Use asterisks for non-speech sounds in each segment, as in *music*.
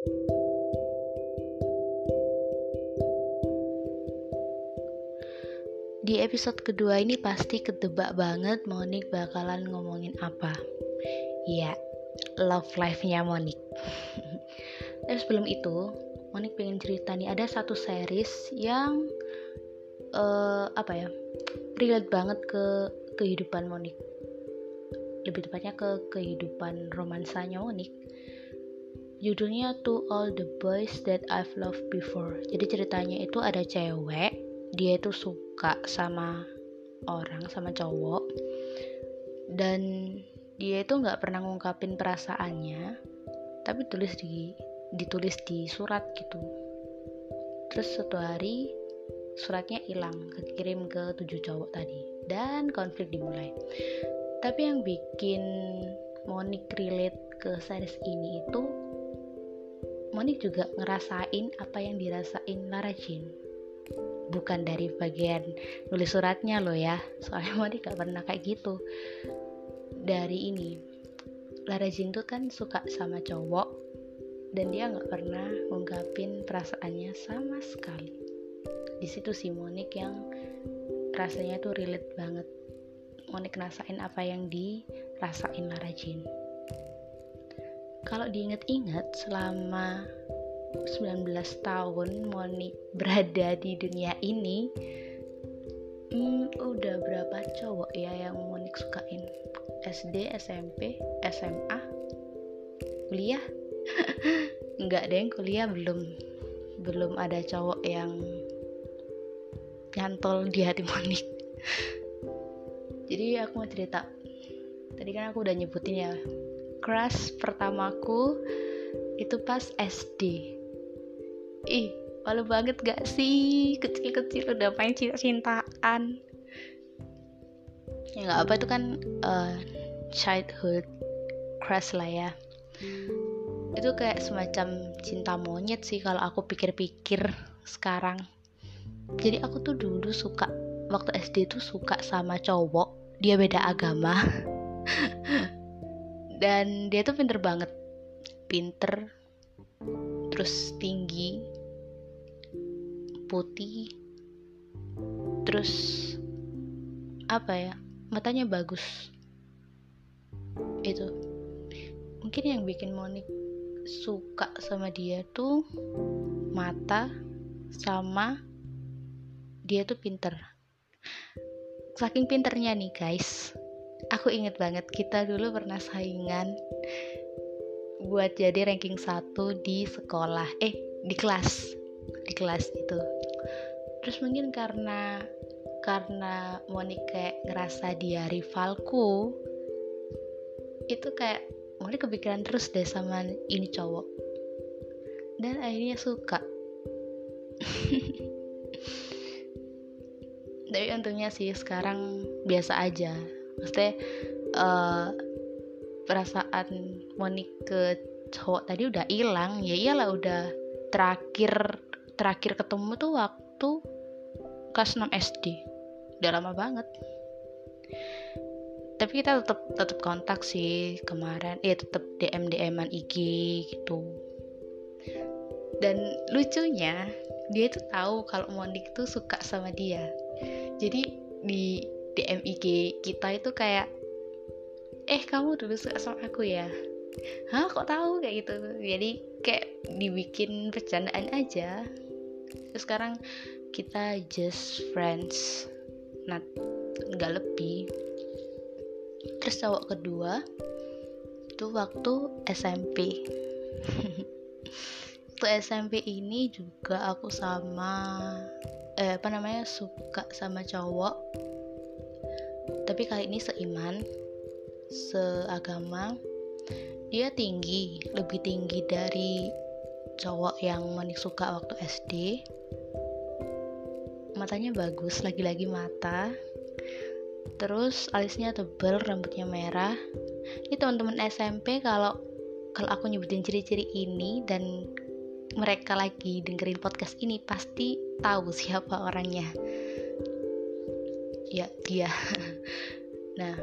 Di episode kedua ini pasti ketebak banget Monik bakalan ngomongin apa. Ya, love life-nya Monik. *laughs* Tapi sebelum itu, Monik pengen cerita nih ada satu series yang uh, apa ya? relate banget ke kehidupan Monik. Lebih tepatnya ke kehidupan romansanya Monik. Judulnya To All the Boys That I've Loved Before. Jadi ceritanya itu ada cewek dia itu suka sama orang sama cowok dan dia itu nggak pernah ngungkapin perasaannya tapi tulis di ditulis di surat gitu terus suatu hari suratnya hilang kekirim ke tujuh cowok tadi dan konflik dimulai tapi yang bikin Monik relate ke series ini itu Monik juga ngerasain apa yang dirasain Lara Jean. Bukan dari bagian nulis suratnya loh ya soalnya *laughs* Modi gak pernah kayak gitu. Dari ini Lara Jin tuh kan suka sama cowok dan dia nggak pernah ngungkapin perasaannya sama sekali. Di situ si Monik yang rasanya tuh relate banget. Monik ngerasain apa yang dirasain Lara Jin kalau diinget-inget selama 19 tahun Moni berada di dunia ini hmm, udah berapa cowok ya yang Monik sukain? SD, SMP, SMA kuliah? *laughs* Enggak deh kuliah belum. Belum ada cowok yang nyantol di hati Monik *laughs* jadi aku mau cerita. Tadi kan aku udah nyebutin ya crush pertamaku itu pas SD ih malu banget gak sih? Kecil-kecil udah main cinta-cintaan. Ya nggak apa itu kan uh, childhood crush lah ya. Itu kayak semacam cinta monyet sih kalau aku pikir-pikir sekarang. Jadi aku tuh dulu suka waktu SD tuh suka sama cowok dia beda agama *laughs* dan dia tuh pinter banget. Pinter terus tinggi putih terus apa ya matanya bagus. Itu. Mungkin yang bikin Monik suka sama dia tuh mata sama dia tuh pinter. Saking pinternya nih guys aku inget banget kita dulu pernah saingan buat jadi ranking satu di sekolah eh di kelas di kelas itu. Terus mungkin karena karena Monik kayak ngerasa dia rivalku itu kayak Monik kepikiran terus deh sama ini cowok. Dan akhirnya suka. *laughs* Tapi untungnya sih sekarang biasa aja maksudnya uh, perasaan Monik ke cowok tadi udah hilang. Ya iyalah udah terakhir terakhir ketemu tuh waktu kelas 6 SD udah lama banget. Tapi kita tetap tetap kontak sih kemarin. Ya tetap DM DMan IG gitu. Dan lucunya dia tuh tahu kalau Monik tuh suka sama dia. Jadi di DM IG kita itu kayak eh kamu dulu suka sama aku ya? Hah kok tahu? kayak gitu. Jadi kayak dibikin bercandaan aja. Terus sekarang kita just friends not nggak lebih. Terus cowok kedua itu waktu SMP *laughs* waktu SMP ini juga aku sama eh apa namanya suka sama cowok tapi kali ini seiman seagama dia tinggi lebih tinggi dari cowok yang Monik suka waktu SD matanya bagus lagi-lagi mata. Terus alisnya tebel rambutnya merah. Ini teman-teman SMP kalau kalau aku nyebutin ciri-ciri ini dan mereka lagi dengerin podcast ini pasti tahu siapa orangnya. Ya dia *laughs* nah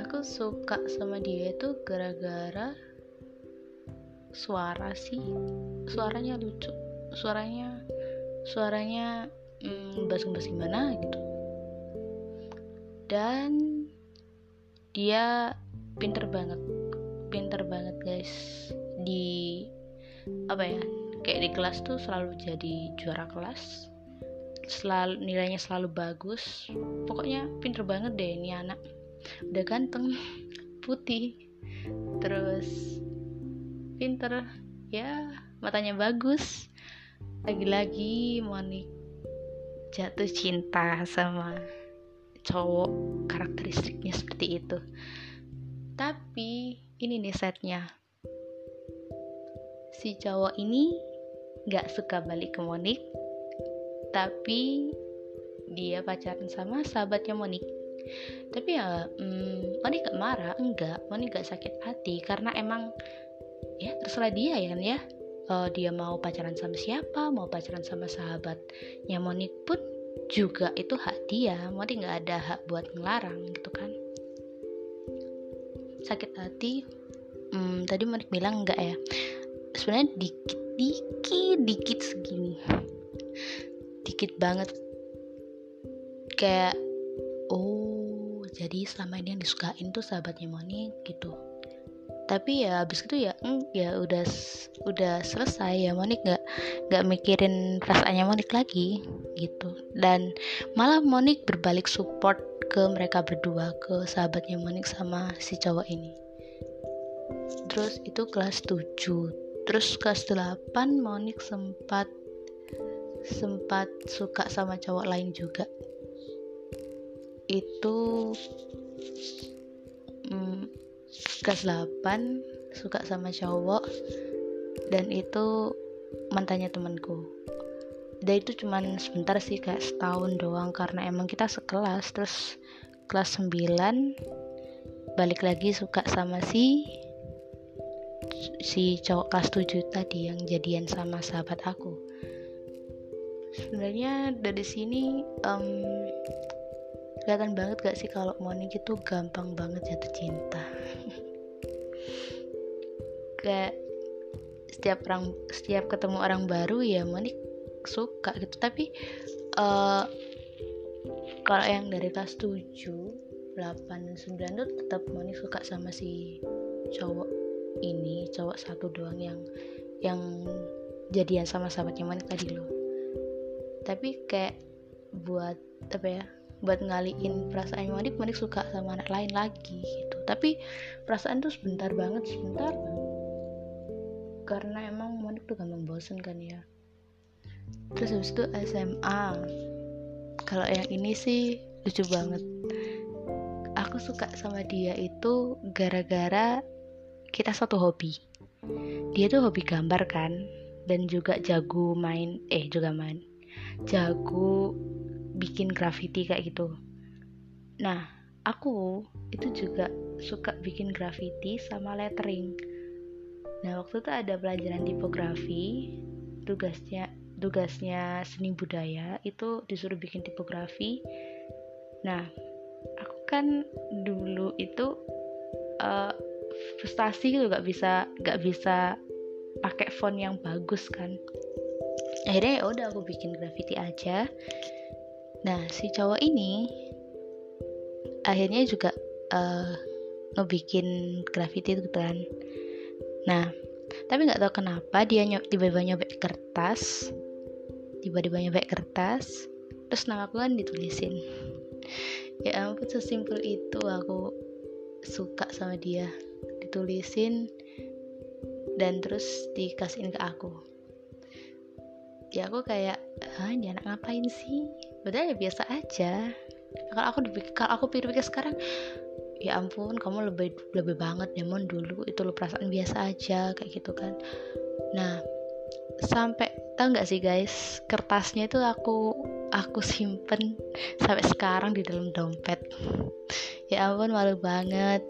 aku suka sama dia itu gara-gara suara sih. Suaranya lucu. Suaranya suaranya hmm, bass-bass gimana gitu. Dan dia pinter banget. Pinter banget guys. Di apa ya kayak di kelas tuh selalu jadi juara kelas selalu nilainya selalu bagus. Pokoknya pinter banget deh ini anak. Udah ganteng putih terus pinter. Ya matanya bagus. Lagi-lagi Monik jatuh cinta sama cowok karakteristiknya seperti itu. Tapi ini nih setnya. Si cowok ini gak suka balik ke Monik tapi dia pacaran sama sahabatnya Monik tapi ya hmm, Monik gak marah enggak. Monik gak sakit hati karena emang ya terserah dia ya kan ya. Uh, dia mau pacaran sama siapa mau pacaran sama sahabatnya Monik pun juga itu hak dia. Monik nggak ada hak buat ngelarang gitu kan. Sakit hati. Hmm, tadi Monik bilang enggak ya. Sebenarnya dikit dikit segini dikit banget. Kayak oh jadi selama ini yang disukain tuh sahabatnya Monik gitu. Tapi ya abis itu ya mm, ya udah udah selesai ya Monik nggak nggak mikirin perasaannya Monik lagi gitu. Dan malah Monik berbalik support ke mereka berdua ke sahabatnya Monik sama si cowok ini. Terus itu kelas 7 terus kelas 8 Monik sempat sempat suka sama cowok lain juga. Itu hmm, kelas 8 suka sama cowok dan itu mantannya temanku. Dan itu cuman sebentar sih kayak setahun doang karena emang kita sekelas. Terus kelas 9 balik lagi suka sama si si cowok kelas 7 tadi yang jadian sama sahabat aku sebenarnya dari sini um, kelihatan banget gak sih kalau Monik itu gampang banget jatuh cinta? *laughs* Kayak setiap orang setiap ketemu orang baru ya Monik suka gitu. Tapi uh, kalau yang dari kelas 7 8 dan 9 tuh tetap Moni suka sama si cowok ini cowok satu doang yang yang jadian sama sahabatnya Moni tadi loh tapi kayak buat apa ya buat ngaliin perasaan Monik Monik suka sama anak lain lagi gitu. Tapi perasaan tuh sebentar banget sebentar karena emang Monik tuh gampang bosen kan ya. Terus habis itu SMA kalau yang ini sih lucu banget. Aku suka sama dia itu gara-gara kita satu hobi. Dia tuh hobi gambar kan dan juga jago main eh juga main jago bikin graffiti kayak gitu. Nah aku itu juga suka bikin graffiti sama lettering. Nah waktu itu ada pelajaran tipografi. Tugasnya tugasnya seni budaya itu disuruh bikin tipografi. Nah aku kan dulu itu uh, frustasi gitu gak bisa gak bisa pakai font yang bagus kan akhirnya ya udah aku bikin graffiti aja. Nah si cowok ini akhirnya juga uh, ngebikin graffiti itu kan nah tapi nggak tahu kenapa dia tiba-tiba nyobek kertas tiba-tiba nyobek kertas terus nama aku kan ditulisin. Ya ampun sesimpel itu aku suka sama dia. Ditulisin dan terus dikasihin ke aku ya aku kayak ah ini anak ngapain sih? Padahal ya biasa aja. Kalau aku kalau aku pikir-pikir sekarang ya ampun kamu lebih lebih banget Demon dulu itu lo perasaan biasa aja kayak gitu kan. Nah sampai tau nggak sih guys kertasnya itu aku aku simpen *laughs* sampai sekarang di dalam dompet. *laughs* Ya ampun malu banget.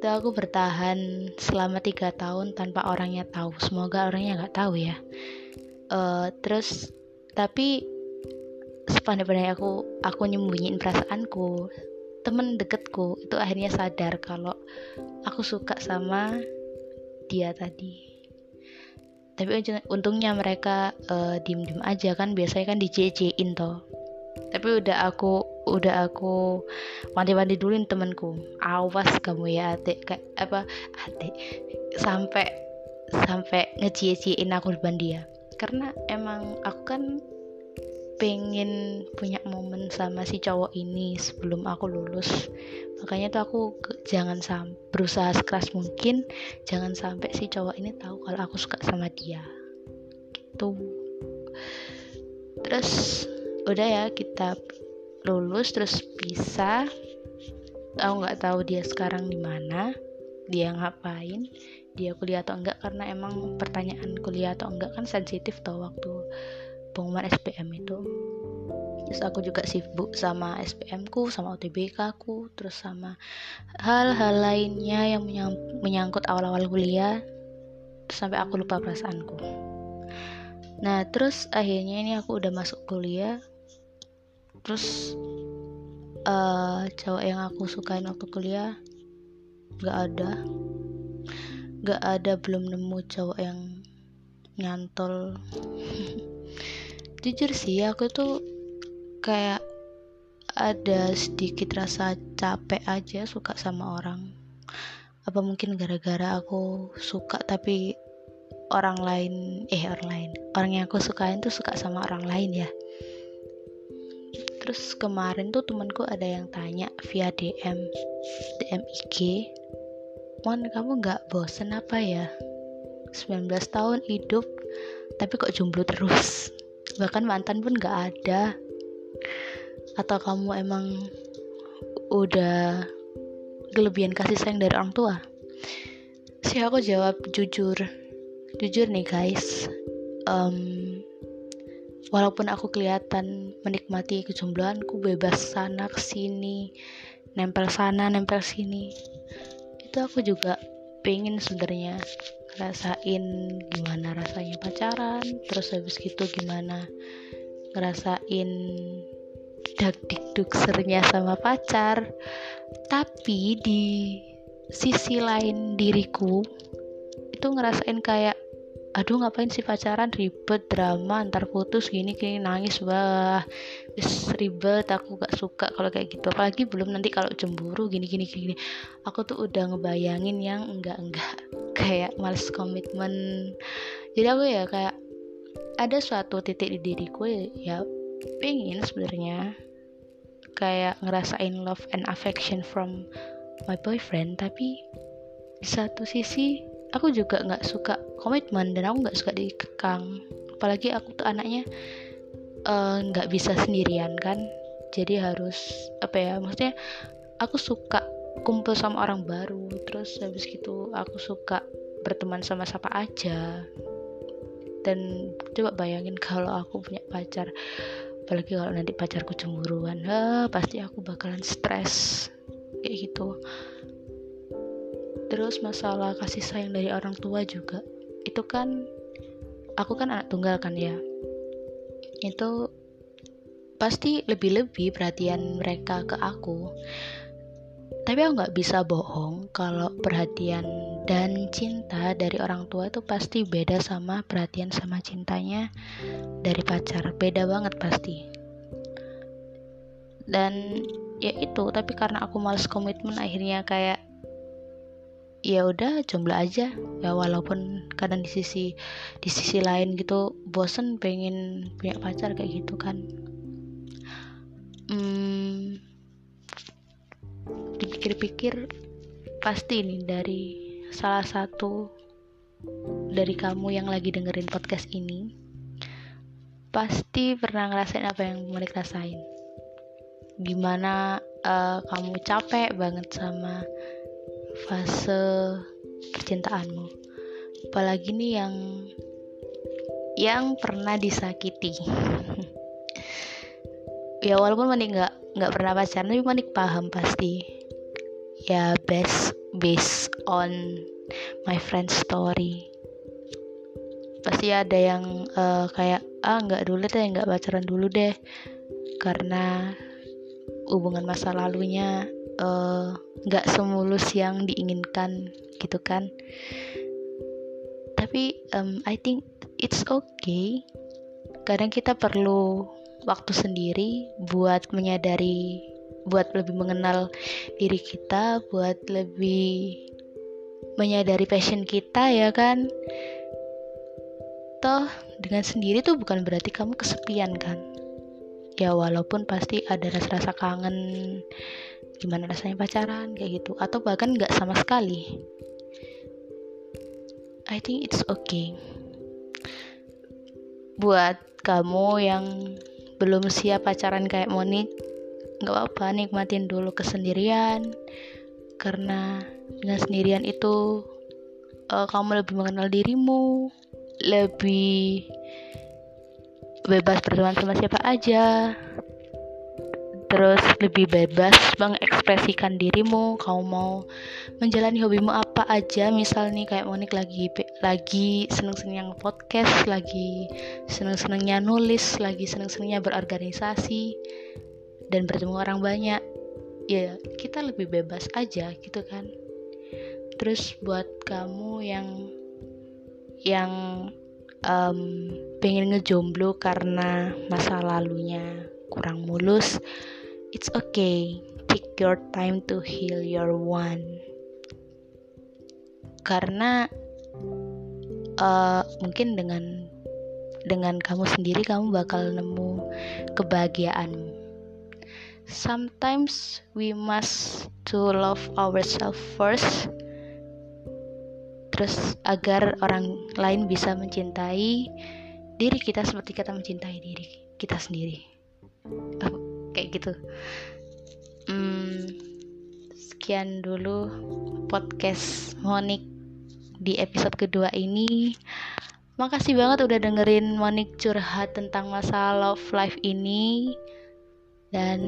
Itu aku bertahan selama tiga tahun tanpa orangnya tahu. Semoga orangnya nggak tahu ya uh, terus tapi sepandai-pandai aku aku nyembunyiin perasaanku temen deketku itu akhirnya sadar kalau aku suka sama dia tadi. Tapi untungnya mereka uh, diem-diem aja kan biasanya kan dijecein toh. Tapi udah aku udah aku mandi-mandi duluin temanku awas kamu ya adik kayak apa adik sampai sampai ngecie-ciein aku depan dia karena emang aku kan pengen punya momen sama si cowok ini sebelum aku lulus. Makanya tuh aku jangan sam berusaha sekeras mungkin jangan sampai si cowok ini tahu kalau aku suka sama dia. Gitu. Terus udah ya kita lulus terus bisa. Aku nggak tahu dia sekarang di mana dia ngapain dia kuliah atau enggak karena emang pertanyaan kuliah atau enggak kan sensitif tuh waktu pengumuman SPM itu. Terus aku juga sibuk sama SPM ku sama UTBK ku terus sama hal-hal lainnya yang menyang menyangkut awal-awal kuliah sampai aku lupa perasaanku. Nah terus akhirnya ini aku udah masuk kuliah terus uh, cowok yang aku sukain waktu kuliah gak ada gak ada belum nemu cowok yang nyantol. Jujur sih aku tuh kayak ada sedikit rasa capek aja suka sama orang. Apa mungkin gara-gara aku suka tapi orang lain eh orang lain. Orang yang aku sukain tuh suka sama orang lain ya. Terus kemarin tuh temanku ada yang tanya via DM DM IG Mon kamu nggak bosen apa ya? 19 tahun hidup tapi kok jomblo terus? Bahkan mantan pun gak ada. Atau kamu emang udah kelebihan kasih sayang dari orang tua? Sih aku jawab jujur. Jujur nih guys. Um, walaupun aku kelihatan menikmati kejombloanku bebas sana ke sini nempel sana nempel sini itu aku juga pengen sebenarnya ngerasain gimana rasanya pacaran terus habis gitu gimana ngerasain dak dikduksernya sama pacar. Tapi di sisi lain diriku itu ngerasain kayak aduh ngapain sih pacaran? Ribet drama antar putus gini gini nangis wah. Bis ribet aku gak suka kalau kayak gitu. Apalagi belum nanti kalau cemburu gini gini gini. Aku tuh udah ngebayangin yang enggak enggak *laughs* kayak males komitmen. Jadi aku ya kayak ada suatu titik di diriku ya, ya pengen sebenarnya kayak ngerasain love and affection from my boyfriend. Tapi di satu sisi aku juga nggak suka komitmen dan aku nggak suka dikekang. Apalagi aku tuh anaknya eh, nggak uh, bisa sendirian kan. Jadi harus apa ya maksudnya aku suka kumpul sama orang baru. Terus habis gitu aku suka berteman sama siapa aja. Dan coba bayangin kalau aku punya pacar apalagi kalau nanti pacarku cemburuan ah, pasti aku bakalan stres. Kayak gitu terus masalah kasih sayang dari orang tua juga. Itu kan aku kan anak tunggal kan ya. Itu pasti lebih-lebih perhatian mereka ke aku. Tapi aku nggak bisa bohong kalau perhatian dan cinta dari orang tua itu pasti beda sama perhatian sama cintanya dari pacar. Beda banget pasti. Dan ya itu tapi karena aku males komitmen akhirnya kayak ya udah jomblo aja. Ya walaupun kadang di sisi di sisi lain gitu bosen pengen punya pacar kayak gitu kan. Hmm, dipikir-pikir pasti nih dari salah satu dari kamu yang lagi dengerin podcast ini pasti pernah ngerasain apa yang Monik rasain. Gimana uh, kamu capek banget sama fase percintaanmu? Apalagi nih yang yang pernah disakiti? *laughs* Ya walaupun Manik nggak nggak pernah pacaran tapi Manik paham pasti. Ya best based on my friend story. Pasti ada yang uh, kayak ah nggak dulu deh nggak pacaran dulu deh. Karena hubungan masa lalunya nggak uh, semulus yang diinginkan gitu kan. Tapi um, I think it's okay. Kadang kita perlu waktu sendiri buat menyadari buat lebih mengenal diri kita buat lebih menyadari passion kita ya kan? Toh dengan sendiri tuh bukan berarti kamu kesepian kan ya walaupun pasti ada rasa-rasa kangen gimana rasanya pacaran kayak gitu. Atau bahkan nggak sama sekali. I think it's okay. Buat kamu yang belum siap pacaran kayak Monik nggak apa-apa nikmatin dulu kesendirian. Karena dengan sendirian itu uh, kamu lebih mengenal dirimu lebih bebas berteman sama siapa aja. Terus lebih bebas mengekspresikan dirimu kamu mau menjalani hobimu apa aja. Misal nih kayak Monik lagi lagi seneng-senengnya podcast lagi seneng-senengnya nulis lagi seneng-senengnya berorganisasi dan bertemu orang banyak. Ya kita lebih bebas aja gitu kan. Terus buat kamu yang yang um, pengen ngejomblo karena masa lalunya kurang mulus it's okay. Take your time to heal your one. Karena uh, mungkin dengan dengan kamu sendiri kamu bakal nemu kebahagiaanmu sometimes we must to love ourselves first terus agar orang lain bisa mencintai diri kita seperti kita mencintai diri kita sendiri. Oh, kayak gitu. Hmm, sekian dulu podcast Monik di episode kedua ini. Makasih banget udah dengerin Monik curhat tentang masa love life ini. Dan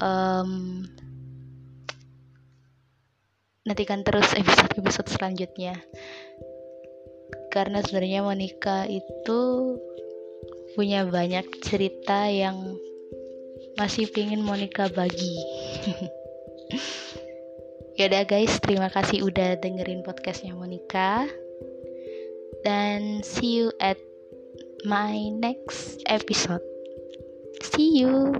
um, nantikan terus episode-episode selanjutnya. Karena sebenarnya Monica itu punya banyak cerita yang masih pingin Monica bagi. *laughs* Yaudah guys, terima kasih udah dengerin podcastnya Monica. Dan see you at my next episode. See you